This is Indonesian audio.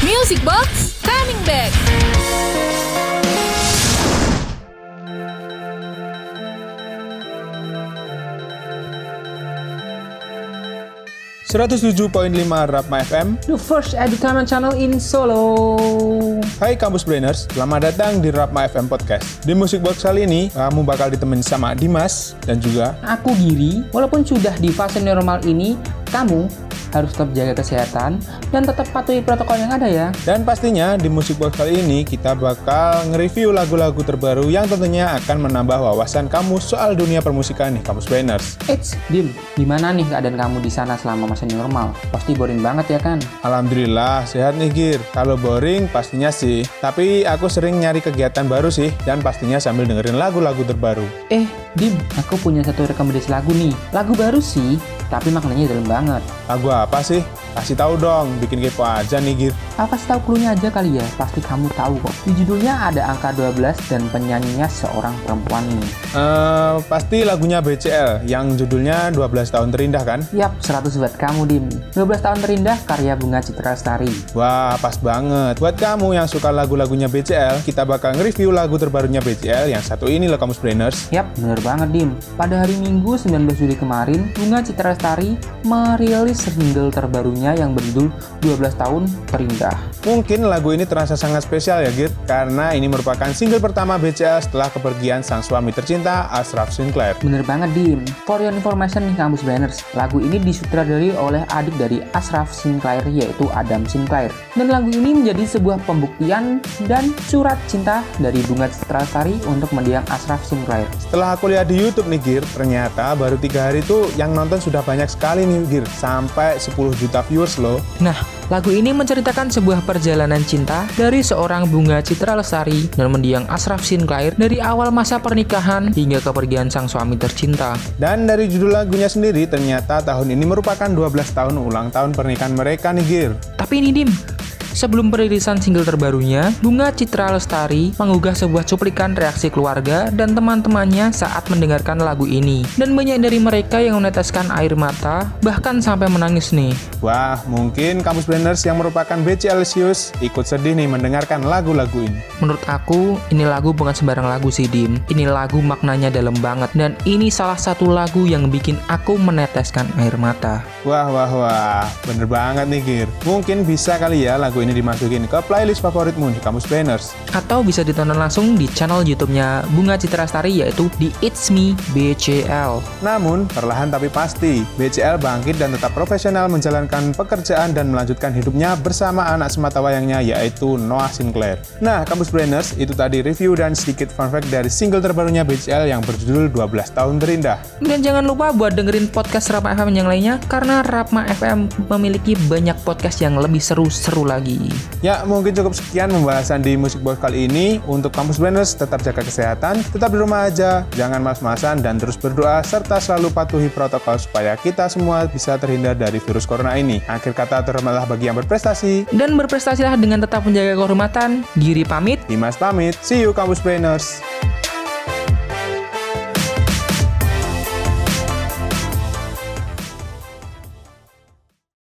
Music Box coming back. 107.5 Rapma FM. The first entertainment channel in Solo. Hai Kampus Brainers, selamat datang di Rapma FM Podcast. Di Musik Box kali ini, kamu bakal ditemani sama Dimas dan juga Aku Giri, walaupun sudah di fase normal ini, kamu harus tetap jaga kesehatan dan tetap patuhi protokol yang ada ya. dan pastinya di Musik Box kali ini kita bakal nge-review lagu-lagu terbaru yang tentunya akan menambah wawasan kamu soal dunia permusikan nih Kampus Brainers. Eits, Dim, gimana nih keadaan kamu di sana selama masa normal? Pasti boring banget ya kan? Alhamdulillah sehat nih Gir. Kalau boring pastinya sih, tapi aku sering nyari kegiatan baru sih dan pastinya sambil dengerin lagu-lagu terbaru. Eh, Dim, aku punya satu rekomendasi lagu nih. Lagu baru sih, tapi maknanya dalam banget. Lagu apa sih? Kasih tahu dong, bikin kepo aja nih Gir. Apa sih tahu clue-nya aja kali ya? Pasti kamu tahu kok. Di judulnya ada angka 12 dan penyanyinya seorang perempuan nih. Eh, pasti lagunya BCL yang judulnya 12 tahun terindah kan? Yap, 100 buat kamu, Dim. 12 tahun terindah karya Bunga Citra Lestari. Wah, pas banget. Buat kamu yang suka lagu-lagunya BCL, kita bakal nge-review lagu terbarunya BCL yang satu ini loh Kamus Brainers. Yap, bener banget, Dim. Pada hari Minggu 19 Juli kemarin, Bunga Citra Lestari merilis single terbarunya yang berjudul 12 tahun terindah. Mungkin lagu ini terasa sangat spesial ya Git, karena ini merupakan single pertama BCL setelah kepergian sang suami tercinta Ashraf Sinclair. Bener banget, Dim. For your information nih, kampus Banners. Lagu ini disutradari oleh adik dari Ashraf Sinclair, yaitu Adam Sinclair. Dan lagu ini menjadi sebuah pembuktian dan surat cinta dari Bunga Citra untuk mendiang Ashraf Sinclair. Setelah aku lihat di YouTube nih Gir, ternyata baru tiga hari tuh yang nonton sudah banyak sekali nih Gir, sampai 10 juta viewers loh. Nah, lagu ini menceritakan sebuah perjalanan cinta dari seorang bunga Citra Lestari dan mendiang Ashraf Sinclair dari awal masa pernikahan hingga kepergian sang suami tercinta. Dan dari judul lagunya sendiri, ternyata tahun ini merupakan 12 tahun ulang tahun pernikahan mereka nih Gir. Tapi ini Dim, sebelum perilisan single terbarunya, Bunga Citra Lestari mengunggah sebuah cuplikan reaksi keluarga dan teman-temannya saat mendengarkan lagu ini. Dan banyak dari mereka yang meneteskan air mata, bahkan sampai menangis nih. Wah, mungkin Kamus Brainers yang merupakan BCL Lesius ikut sedih nih mendengarkan lagu-lagu ini. Menurut aku, ini lagu bukan sembarang lagu sih, Dim. Ini lagu maknanya dalam banget. Dan ini salah satu lagu yang bikin aku meneteskan air mata. Wah, wah, wah, bener banget nih Gir. Mungkin bisa kali ya lagu ini dimasukin ke playlist favoritmu di Kamus Brainers. Atau bisa ditonton langsung di channel YouTube-nya Bunga Citra Lestari yaitu di It's Me BCL. Namun, perlahan tapi pasti, BCL bangkit dan tetap profesional menjalankan pekerjaan dan melanjutkan hidupnya bersama anak semata wayangnya yaitu Noah Sinclair. Nah, Kampus Brainers, itu tadi review dan sedikit fun fact dari single terbarunya BCL yang berjudul 12 tahun terindah. Dan jangan lupa buat dengerin podcast Rapma FM yang lainnya karena Rapma FM memiliki banyak podcast yang lebih seru-seru lagi. Ya, mungkin cukup sekian pembahasan di Musik Box kali ini. Untuk Kampus Brainers, tetap jaga kesehatan, tetap di rumah aja, jangan mas-masan, dan terus berdoa, serta selalu patuhi protokol supaya kita semua bisa terhindar dari virus corona ini. Akhir kata, terhormatlah bagi yang berprestasi. Dan berprestasilah dengan tetap menjaga kehormatan. Diri pamit. Dimas pamit, see you Kampus Brainers.